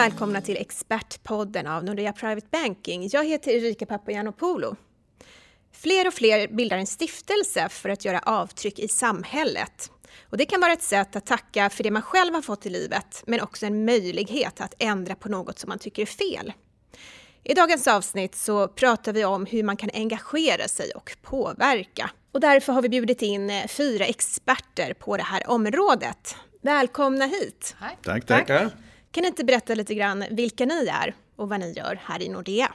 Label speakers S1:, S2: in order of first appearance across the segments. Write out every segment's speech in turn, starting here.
S1: Välkomna till Expertpodden av Nordea Private Banking. Jag heter Erika Papagiannopoulou. Fler och fler bildar en stiftelse för att göra avtryck i samhället. Och det kan vara ett sätt att tacka för det man själv har fått i livet, men också en möjlighet att ändra på något som man tycker är fel. I dagens avsnitt så pratar vi om hur man kan engagera sig och påverka. Och därför har vi bjudit in eh, fyra experter på det här området. Välkomna hit!
S2: Tack, tackar!
S1: Kan ni inte berätta lite grann vilka ni är och vad ni gör här i Nordea?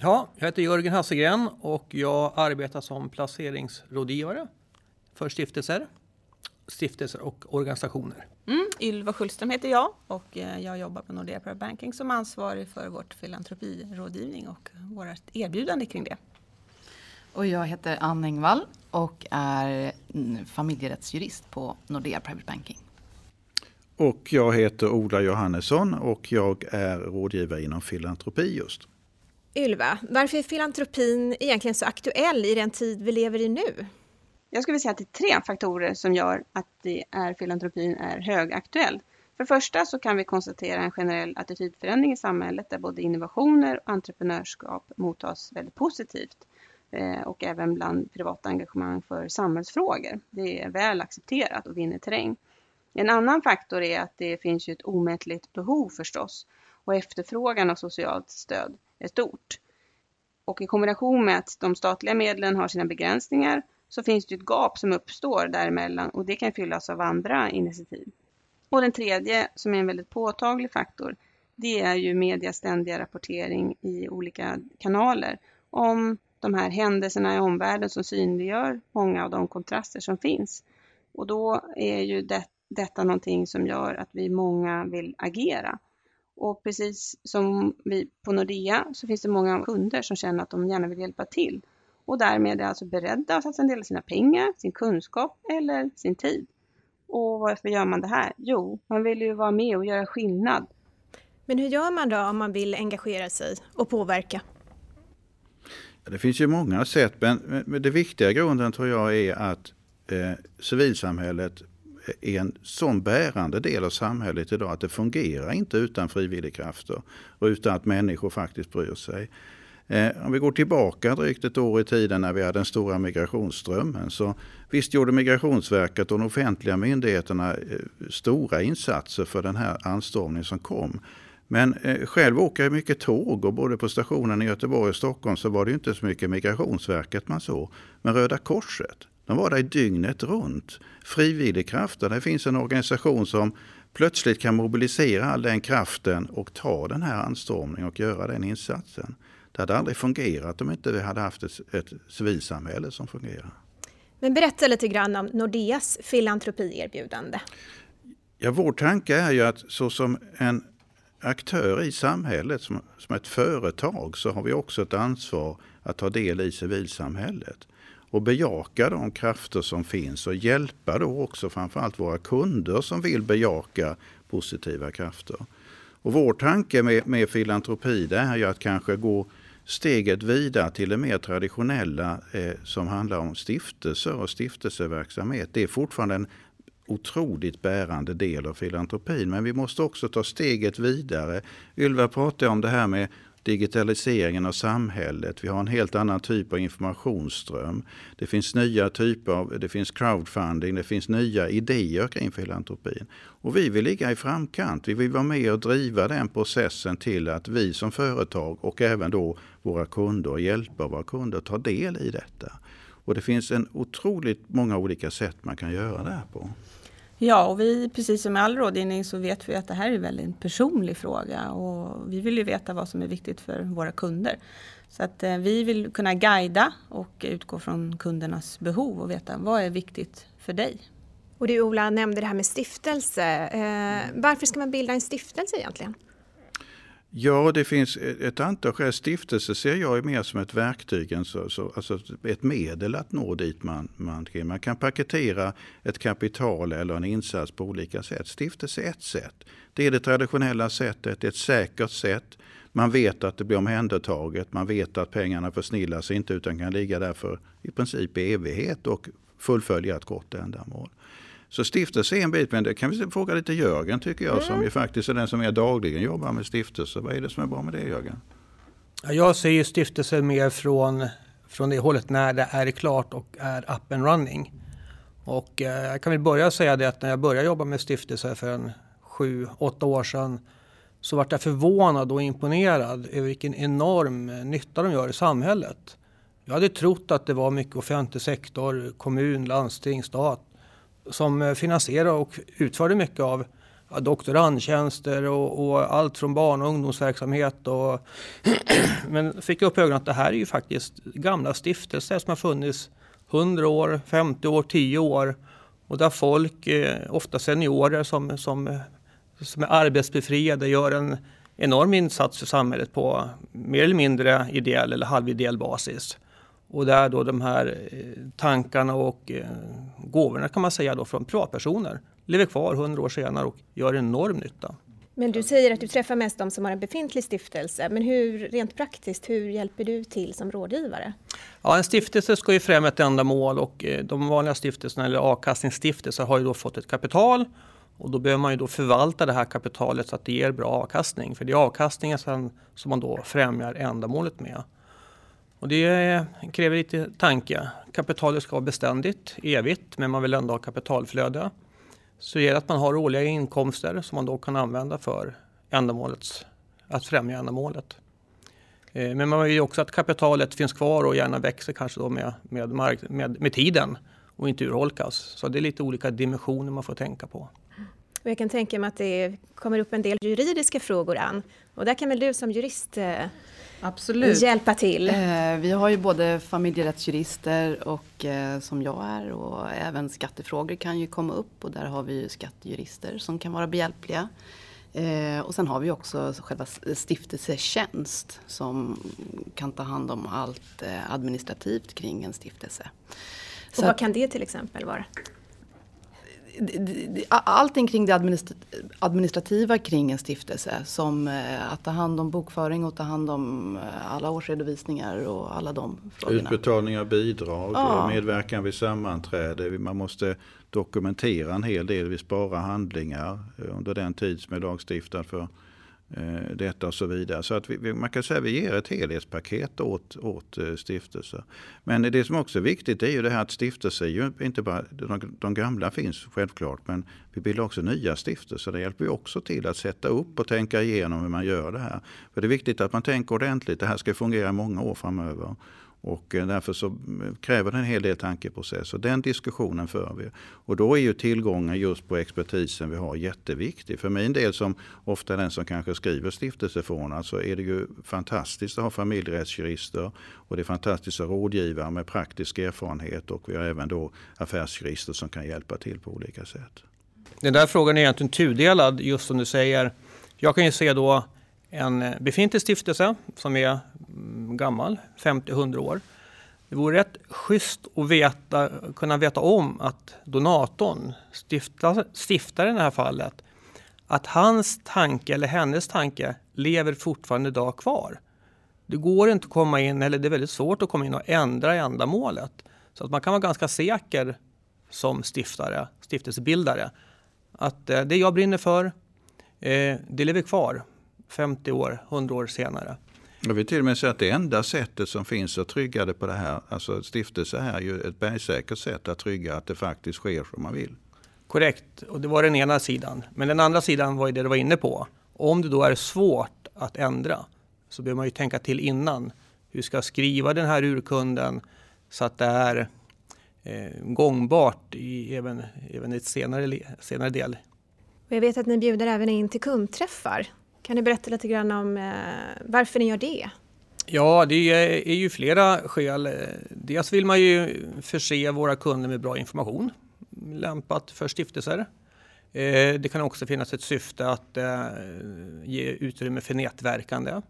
S3: Ja, jag heter Jörgen Hassegren och jag arbetar som placeringsrådgivare för stiftelser, stiftelser och organisationer.
S4: Mm, Ylva Schullström heter jag och eh, jag jobbar på Nordea Private Banking som ansvarig för vårt filantropirådgivning och vårt erbjudande kring det.
S5: Och jag heter Ann Engvall och är familjerättsjurist på Nordea Private Banking.
S2: Och jag heter Ola Johannesson och jag är rådgivare inom filantropi just.
S1: Ylva, varför är filantropin egentligen så aktuell i den tid vi lever i nu?
S4: Jag skulle säga att det är tre faktorer som gör att det är, filantropin är högaktuell. För det första så kan vi konstatera en generell attitydförändring i samhället där både innovationer och entreprenörskap mottas väldigt positivt eh, och även bland privata engagemang för samhällsfrågor. Det är väl accepterat och vinner terräng. En annan faktor är att det finns ju ett omätligt behov förstås och efterfrågan av socialt stöd är stort. Och i kombination med att de statliga medlen har sina begränsningar så finns det ett gap som uppstår däremellan och det kan fyllas av andra initiativ. Och den tredje, som är en väldigt påtaglig faktor, det är ju medias ständiga rapportering i olika kanaler om de här händelserna i omvärlden som synliggör många av de kontraster som finns. Och då är ju det, detta någonting som gör att vi många vill agera. Och precis som vi på Nordea så finns det många kunder som känner att de gärna vill hjälpa till och därmed är alltså beredda att satsa en del av sina pengar, sin kunskap eller sin tid. Och varför gör man det här? Jo, man vill ju vara med och göra skillnad.
S1: Men hur gör man då om man vill engagera sig och påverka?
S2: Det finns ju många sätt, men, men det viktiga grunden tror jag är att eh, civilsamhället är en sån bärande del av samhället idag att det fungerar inte utan frivilligkrafter och utan att människor faktiskt bryr sig. Eh, om vi går tillbaka drygt ett år i tiden när vi hade den stora migrationsströmmen så visst gjorde Migrationsverket och de offentliga myndigheterna eh, stora insatser för den här anstormningen som kom. Men eh, själv åker jag mycket tåg och både på stationen i Göteborg och Stockholm så var det inte så mycket Migrationsverket man såg. Men Röda Korset, de var där dygnet runt. Frivilligkrafter, det finns en organisation som plötsligt kan mobilisera all den kraften och ta den här anstormningen och göra den insatsen. Det hade aldrig fungerat om inte vi hade haft ett, ett civilsamhälle som fungerar.
S1: Men berätta lite grann om Nordeas filantropierbjudande.
S2: Ja, vår tanke är ju att så som en aktör i samhället, som, som ett företag, så har vi också ett ansvar att ta del i civilsamhället och bejaka de krafter som finns och hjälpa då också framförallt våra kunder som vill bejaka positiva krafter. Och vår tanke med, med filantropi det är ju att kanske gå steget vidare till det mer traditionella eh, som handlar om stiftelser och stiftelseverksamhet. Det är fortfarande en otroligt bärande del av filantropin. Men vi måste också ta steget vidare. Ylva pratade om det här med digitaliseringen av samhället. Vi har en helt annan typ av informationsström. Det finns nya typer av, det finns crowdfunding, det finns nya idéer kring filantropin. Och vi vill ligga i framkant. Vi vill vara med och driva den processen till att vi som företag och även då våra kunder och hjälpa våra kunder att ta del i detta. Och det finns en otroligt många olika sätt man kan göra det här på.
S4: Ja, och vi, precis som med all rådgivning så vet vi att det här är en väldigt personlig fråga och vi vill ju veta vad som är viktigt för våra kunder. Så att eh, vi vill kunna guida och utgå från kundernas behov och veta vad är viktigt för dig.
S1: Och du Ola nämnde det här med stiftelse. Eh, varför ska man bilda en stiftelse egentligen?
S2: Ja, det finns ett antal skäl. Stiftelse ser jag mer som ett verktyg, alltså, alltså ett medel att nå dit man, man kan. Man kan paketera ett kapital eller en insats på olika sätt. Stiftelse är ett sätt. Det är det traditionella sättet, det är ett säkert sätt. Man vet att det blir omhändertaget, man vet att pengarna försnillas inte utan kan ligga där för i princip i evighet och fullfölja ett gott ändamål. Så stiftelse är en bit, men det kan vi fråga lite Jörgen tycker jag, mm. som ju faktiskt är den som är dagligen jobbar med stiftelse. Vad är det som är bra med det Jörgen?
S3: Jag ser ju stiftelser mer från, från det hållet när det är klart och är up and running. Och eh, jag kan väl börja säga det att när jag började jobba med stiftelser för en sju, åtta år sedan så vart jag förvånad och imponerad över vilken enorm nytta de gör i samhället. Jag hade trott att det var mycket offentlig sektor, kommun, landsting, stat som eh, finansierade och utförde mycket av doktorandtjänster och, och, allt från barn och ungdomsverksamhet. Och men fick upp ögonen att det här är ju faktiskt gamla stiftelser som har funnits 100 år, 50 år, 10 år och där folk, eh, ofta seniorer som, som, som är arbetsbefriade, gör en enorm insats för samhället på mer eller mindre ideell eller halvideell basis. Och där då de här eh, tankarna och eh, gåvorna kan man säga då från privatpersoner lever kvar hundra år senare och gör enorm nytta.
S1: Men du säger att du träffar mest de som har en befintlig stiftelse. Men hur, rent praktiskt, hur hjälper du till som rådgivare?
S3: Ja, en stiftelse ska ju främja ett ändamål och eh, de vanliga stiftelserna eller avkastningsstiftelser har ju då fått ett kapital och då behöver man ju då förvalta det här kapitalet så att det ger bra avkastning. För det är avkastningen som man då främjar ändamålet med. Och det kräver lite tanke. Kapitalet ska vara beständigt, evigt, men man vill ändå ha kapitalflöde. Så det gäller att man har årliga inkomster som man då kan använda för ändamålets, att främja ändamålet. Eh, men man vill ju också att kapitalet finns kvar och gärna växer kanske då med, med, mark, med, med tiden och inte urholkas. Så det är lite olika dimensioner man får tänka på.
S1: Och jag kan tänka mig att det kommer upp en del juridiska frågor an. Och där kan väl du som jurist eh, Absolut. hjälpa till?
S5: Eh, vi har ju både familjerättsjurister och eh, som jag är och även skattefrågor kan ju komma upp och där har vi ju skattejurister som kan vara behjälpliga. Eh, och sen har vi också själva stiftelsetjänst som kan ta hand om allt eh, administrativt kring en stiftelse.
S1: Och Så vad kan det till exempel vara?
S5: Allting kring det administrativa kring en stiftelse som eh, att ta hand om bokföring och ta hand om eh, alla årsredovisningar och alla de frågorna.
S2: Utbetalning av bidrag, ja. medverkan vid sammanträde. Man måste dokumentera en hel del. Vi sparar handlingar under den tid som är lagstiftad för Eh, Eh, detta och så vidare. Så att vi, man kan säga att vi ger ett helhetspaket åt, åt eh, stiftelser. Men det som också är viktigt är ju det här att stiftelser, ju inte bara, de, de gamla finns självklart, men vi bildar också nya stiftelser. Det hjälper ju också till att sätta upp och tänka igenom hur man gör det här. För det är viktigt att man tänker ordentligt. Det här ska fungera många år framöver. Och eh, därför så mm, kräver det en hel del tankeprocess och den diskussionen för vi. Och då är ju tillgången just på expertisen vi har jätteviktig. För min del som ofta är den som kanske skriver stiftelseförordnandet, så är det ju fantastiskt att ha familjerättsjurister och det är fantastiskt att ha rådgivare med praktisk erfarenhet och vi har även då affärsjurister som kan hjälpa till på olika sätt.
S3: Den där frågan är egentligen tudelad just som du säger. Jag kan ju se då en eh, befintlig stiftelse som är gammal, 50-100 år. Det vore rätt schysst att veta, kunna veta om att donatorn, stiftaren i det här fallet, att hans tanke eller hennes tanke lever fortfarande idag kvar. Det går inte att komma in, eller det är väldigt svårt att komma in och ändra ändamålet. Så att man kan vara ganska säker som stiftare, stiftelsebildare, att eh, det jag brinner för, eh, det lever kvar 50 år, 100 år senare.
S2: Jag vill till och med säga att det enda sättet som finns att trygga det på det här, alltså stiftelse är ju ett bergsäkert sätt att trygga att det faktiskt sker som man vill.
S3: Korrekt, och det var den ena sidan. Men den andra sidan var ju det du var inne på. Om det då är svårt att ändra så behöver man ju tänka till innan. Hur ska jag skriva den här urkunden så att det är eh, gångbart i även, även ett senare, senare del.
S1: jag vet att ni bjuder även in till kundträffar. Kan du berätta lite grann om eh, varför ni gör det?
S3: Ja, det är ju flera skäl. Dels vill man ju förse våra kunder med bra information lämpat för stiftelser. Eh, det kan också finnas ett syfte att eh, ge utrymme för nätverkande.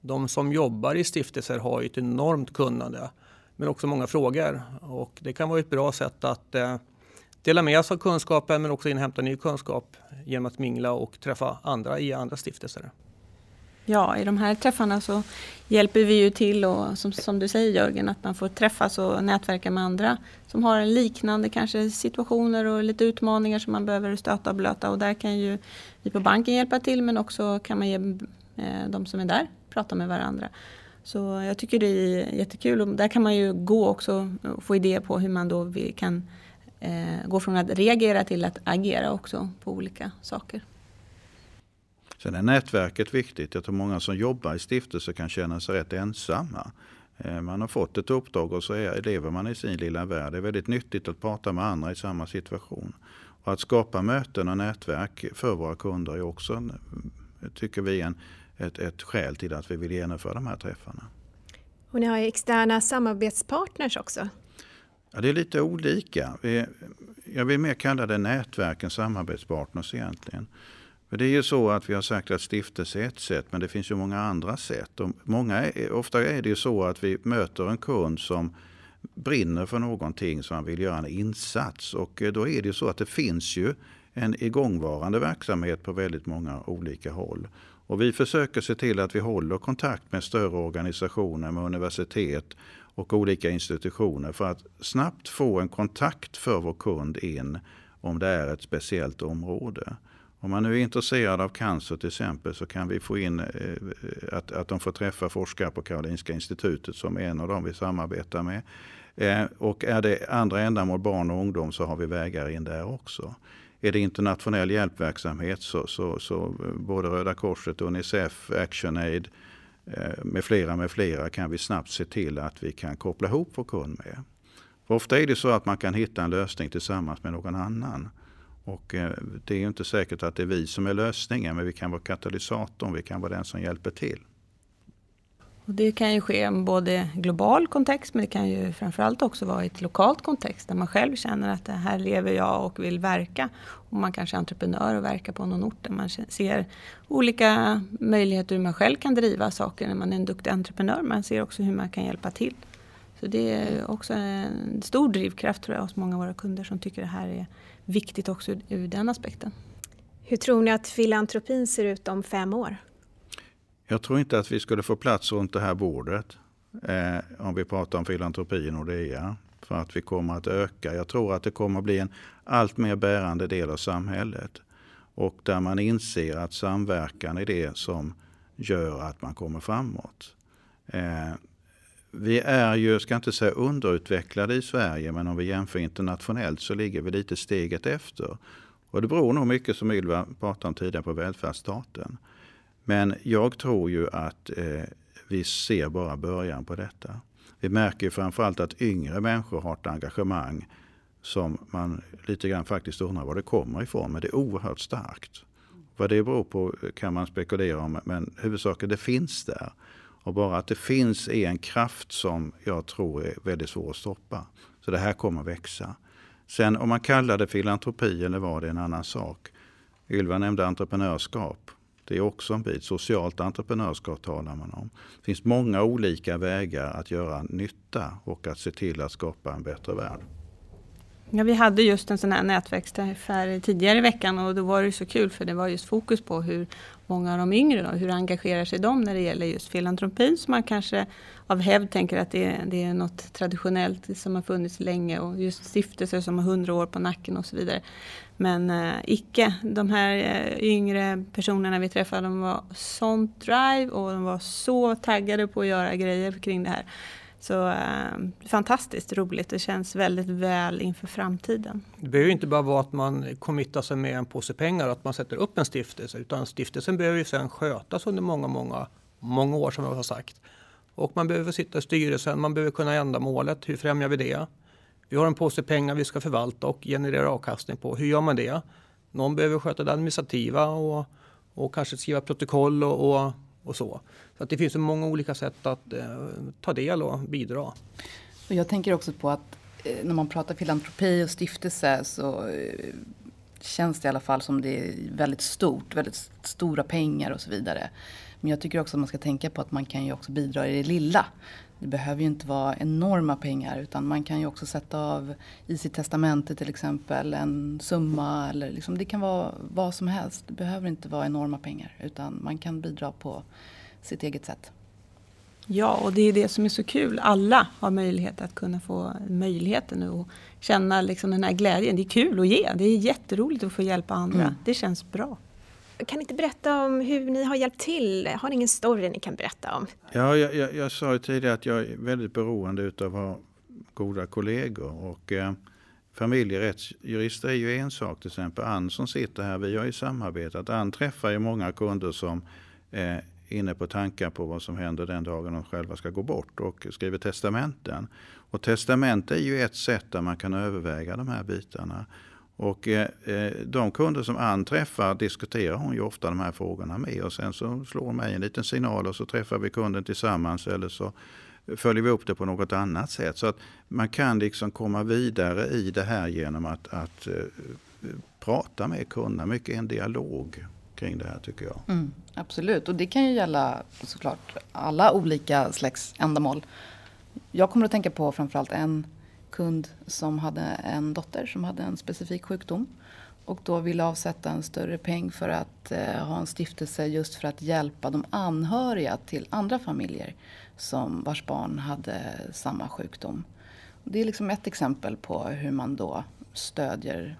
S3: De som jobbar i stiftelser har ju ett enormt kunnande men också många frågor och det kan vara ett bra sätt att eh, dela med oss av kunskapen men också inhämta ny kunskap genom att mingla och träffa andra i andra stiftelser.
S4: Ja, i de här träffarna så hjälper vi ju till och som, som du säger Jörgen, att man får träffas och nätverka med andra som har liknande kanske situationer och lite utmaningar som man behöver stöta och blöta och där kan ju vi på banken hjälpa till men också kan man ge eh, de som är där prata med varandra. Så jag tycker det är jättekul och där kan man ju gå också och få idéer på hur man då kan eh, gå från att reagera till att agera också på olika saker.
S2: Sen är nätverket viktigt. Jag tror många som jobbar i stiftelser kan känna sig rätt ensamma. Eh, man har fått ett uppdrag och så är, lever man i sin lilla värld. Det är väldigt nyttigt att prata med andra i samma situation. Och att skapa möten och nätverk för våra kunder är också, tycker vi, en, ett, ett skäl till att vi vill genomföra de här träffarna.
S1: Och ni har externa samarbetspartners också?
S2: Ja, det är lite olika. Vi, jag vill mer kalla det nätverken, samarbetspartners egentligen. För det är ju så att vi har sagt att stiftelse är ett sätt, men det finns ju många andra sätt. Och många är, ofta är det ju så att vi möter en kund som brinner för någonting som man vill göra en insats. Och eh, då är det ju så att det finns ju en igångvarande verksamhet på väldigt många olika håll. Och vi försöker se till att vi håller kontakt med större organisationer, med universitet och olika institutioner för att snabbt få en kontakt för vår kund in om det är ett speciellt område. Om man nu är intresserad av cancer till exempel så kan vi få in eh, att, att de får träffa forskare på Karolinska institutet som är en av dem vi samarbetar med. Eh, och är det andra ändamål, barn och ungdom, så har vi vägar in där också. Är det internationell hjälpverksamhet så, så, så eh, både Röda Korset, Unicef, ActionAid eh, Eh, med flera med flera kan vi snabbt se till att vi kan koppla ihop vår kund med. För ofta är det så att man kan hitta en lösning tillsammans med någon annan. Och eh, det är inte säkert att det är vi som är lösningen men vi kan vara katalysatorn, vi kan vara den som hjälper till.
S4: Och det kan ju ske i både global kontext men det kan ju framförallt också vara i ett lokalt kontext där man själv känner att här lever jag och vill verka. Och man kanske är entreprenör och verkar på någon ort där man ser olika möjligheter hur man själv kan driva saker när man är en duktig entreprenör. Man ser också hur man kan hjälpa till. Så det är också en stor drivkraft tror jag hos många av våra kunder som tycker det här är viktigt också ur den aspekten.
S1: Hur tror ni att filantropin ser ut om fem år?
S2: Jag tror inte att vi skulle få plats runt det här bordet eh, om vi pratar om filantropi i Nordea. För att vi kommer att öka. Jag tror att det kommer att bli en allt mer bärande del av samhället. Och där man inser att samverkan är det som gör att man kommer framåt. Eh, vi är ju, ska inte säga underutvecklade i Sverige, men om vi jämför internationellt så ligger vi lite steget efter. Och det beror nog mycket, som Ylva pratade om tidigare, på välfärdsstaten. Men jag tror ju att eh, vi ser bara början på detta. Vi märker ju framförallt att yngre människor har ett engagemang som man lite grann faktiskt undrar var det kommer ifrån. Men det är oerhört starkt. Vad det beror på kan man spekulera om, men huvudsaken det finns där. Och bara att det finns är en kraft som jag tror är väldigt svår att stoppa. Så det här kommer växa. Sen om man kallar det filantropi eller vad, det är en annan sak. Ylva nämnde entreprenörskap. Det är också en bit. Socialt entreprenörskap talar man om. Det finns många olika vägar att göra nytta och att se till att skapa en bättre värld.
S4: Ja, vi hade just en sån här nätverksträff här tidigare i veckan och då var det så kul för det var just fokus på hur många av de yngre, då, hur engagerar sig de när det gäller just filantropin som man kanske av hävd tänker att det är, det är något traditionellt som har funnits länge och just stiftelser som har hundra år på nacken och så vidare. Men eh, icke, de här eh, yngre personerna vi träffade de var sånt drive och de var så taggade på att göra grejer kring det här. Så eh, fantastiskt roligt. Det känns väldigt väl inför framtiden.
S3: Det behöver inte bara vara att man committar sig med en påse pengar och att man sätter upp en stiftelse. Utan stiftelsen behöver ju sedan skötas under många, många, många år som jag har sagt. Och man behöver sitta i styrelsen, man behöver kunna ändamålet. Hur främjar vi det? Vi har en påse pengar vi ska förvalta och generera avkastning på. Hur gör man det? Någon behöver sköta det administrativa och, och kanske skriva protokoll och, och och så. Så att det finns så många olika sätt att eh, ta del och bidra. Och
S5: jag tänker också på att eh, när man pratar filantropi och stiftelse så eh, känns det i alla fall som det är väldigt stort, väldigt stora pengar och så vidare. Men jag tycker också att man ska tänka på att man kan ju också bidra i det lilla. Det behöver ju inte vara enorma pengar utan man kan ju också sätta av i sitt testamente till exempel en summa eller liksom, det kan vara vad som helst. Det behöver inte vara enorma pengar utan man kan bidra på sitt eget sätt.
S6: Ja, och det är det som är så kul. Alla har möjlighet att kunna få möjligheten och känna liksom den här glädjen. Det är kul att ge. Det är jätteroligt att få hjälpa andra. Mm. Det känns bra.
S1: Kan ni inte berätta om hur ni har hjälpt till? Har ni ingen story ni kan berätta om?
S2: Ja, jag, jag, jag sa ju tidigare att jag är väldigt beroende utav att ha goda kollegor. Och, eh, familjerättsjurister är ju en sak till exempel. Ann som sitter här, vi har ju samarbetat. Ann träffar ju många kunder som är eh, inne på tankar på vad som händer den dagen de själva ska gå bort och skriver testamenten. Och testamente är ju ett sätt där man kan överväga de här bitarna. Och eh, eh, de kunder som Ann träffar diskuterar hon ju ofta de här frågorna med och sen så slår hon mig en liten signal och så träffar vi kunden tillsammans eller så följer vi upp det på något annat sätt. Så att man kan liksom komma vidare i det här genom att, att eh, prata med kunderna, mycket en dialog kring det här tycker jag.
S5: Mm, absolut, och det kan ju gälla såklart alla olika slags ändamål. Jag kommer att tänka på framförallt en kund som hade en dotter som hade en specifik sjukdom och då ville avsätta en större peng för att eh, ha en stiftelse just för att hjälpa de anhöriga till andra familjer som vars barn hade samma sjukdom. Det är liksom ett exempel på hur man då stödjer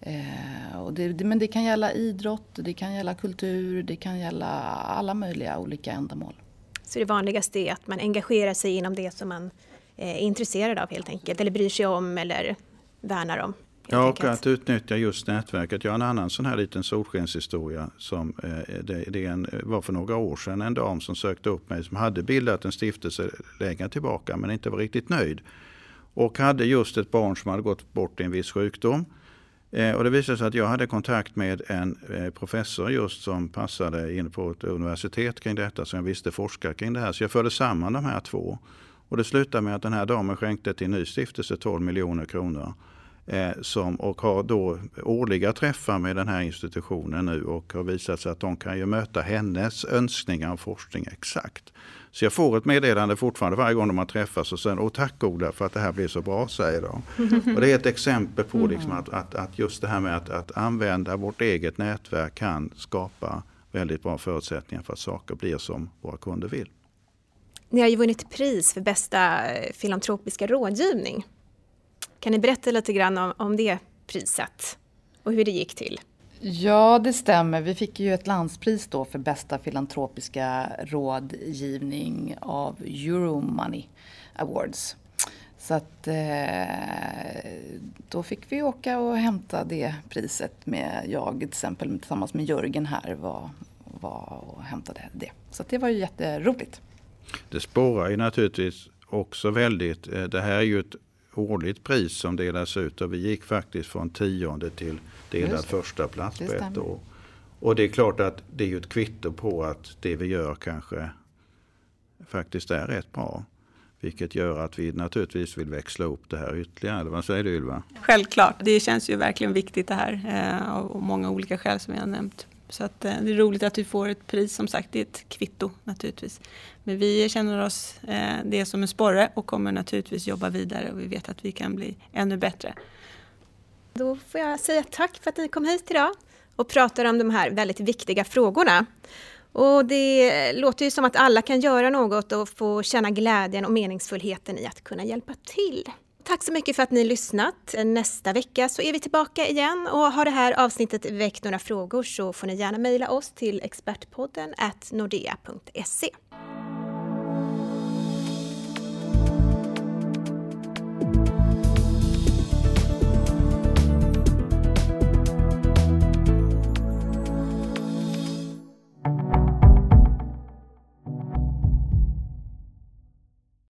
S5: Eh, och det, det, men det kan gälla idrott, det kan gälla kultur, det kan gälla alla möjliga olika ändamål.
S1: Så det vanligaste är att man engagerar sig inom det som man är intresserad av helt enkelt, eller bryr sig om eller värnar om?
S2: Ja, och att utnyttja just nätverket. Jag har en annan sån här liten solskenshistoria. Som, eh, det, det en, var för några år sedan en dam som sökte upp mig som hade bildat en stiftelse längre tillbaka men inte var riktigt nöjd. Och hade just ett barn som hade gått bort i en viss sjukdom. Eh, och det visade sig att jag hade kontakt med en eh, professor just som passade in på ett universitet kring detta, som jag visste forskar kring det här. Så jag förde samman de här två. Och det slutade med att den här damen skänkte till en ny stiftelse 12 miljoner kronor. Eh, som, och har då årliga träffar med den här institutionen nu och har visat sig att de kan ju möta hennes önskningar om forskning exakt. Så jag får ett meddelande fortfarande varje gång de har träffats och sen, åh tack Ola för att det här blir så bra, säger de. Och det är ett exempel på liksom att, att, att just det här med att, att använda vårt eget nätverk kan skapa väldigt bra förutsättningar för att saker blir som våra kunder vill.
S1: Ni har ju vunnit pris för bästa eh, filantropiska rådgivning. Kan ni berätta lite grann om, om det priset och hur det gick till?
S5: Ja, det stämmer. Vi fick ju ett landspris då för bästa filantropiska rådgivning av Euromoney Awards. Så att eh, då fick vi åka och hämta det priset med jag till exempel tillsammans med Jörgen här var, var och hämtade det. Så det var ju jätteroligt.
S2: Det spårar ju naturligtvis också väldigt. Eh, det här är ju ett årligt pris som delas ut och vi gick faktiskt från tionde till delad första plats på ett år. Och det är klart att det är ju ett kvitto på att det vi gör kanske faktiskt är rätt bra. Vilket gör att vi naturligtvis vill växla upp det här ytterligare. Eller vad säger du Ylva?
S6: Självklart, det känns ju verkligen viktigt det här eh, av många olika skäl som jag har nämnt. Så att, eh, det är roligt att vi får ett pris, som sagt det är ett kvitto naturligtvis. Men vi känner oss eh, det som en sporre och kommer naturligtvis jobba vidare och vi vet att vi kan bli ännu bättre.
S1: Då får jag säga tack för att ni kom hit idag och pratar om de här väldigt viktiga frågorna. Och det låter ju som att alla kan göra något och få känna glädjen och meningsfullheten i att kunna hjälpa till. Tack så mycket för att ni lyssnat. Nästa vecka så är vi tillbaka igen och har det här avsnittet väckt några frågor så får ni gärna mejla oss till expertpodden nordea.se.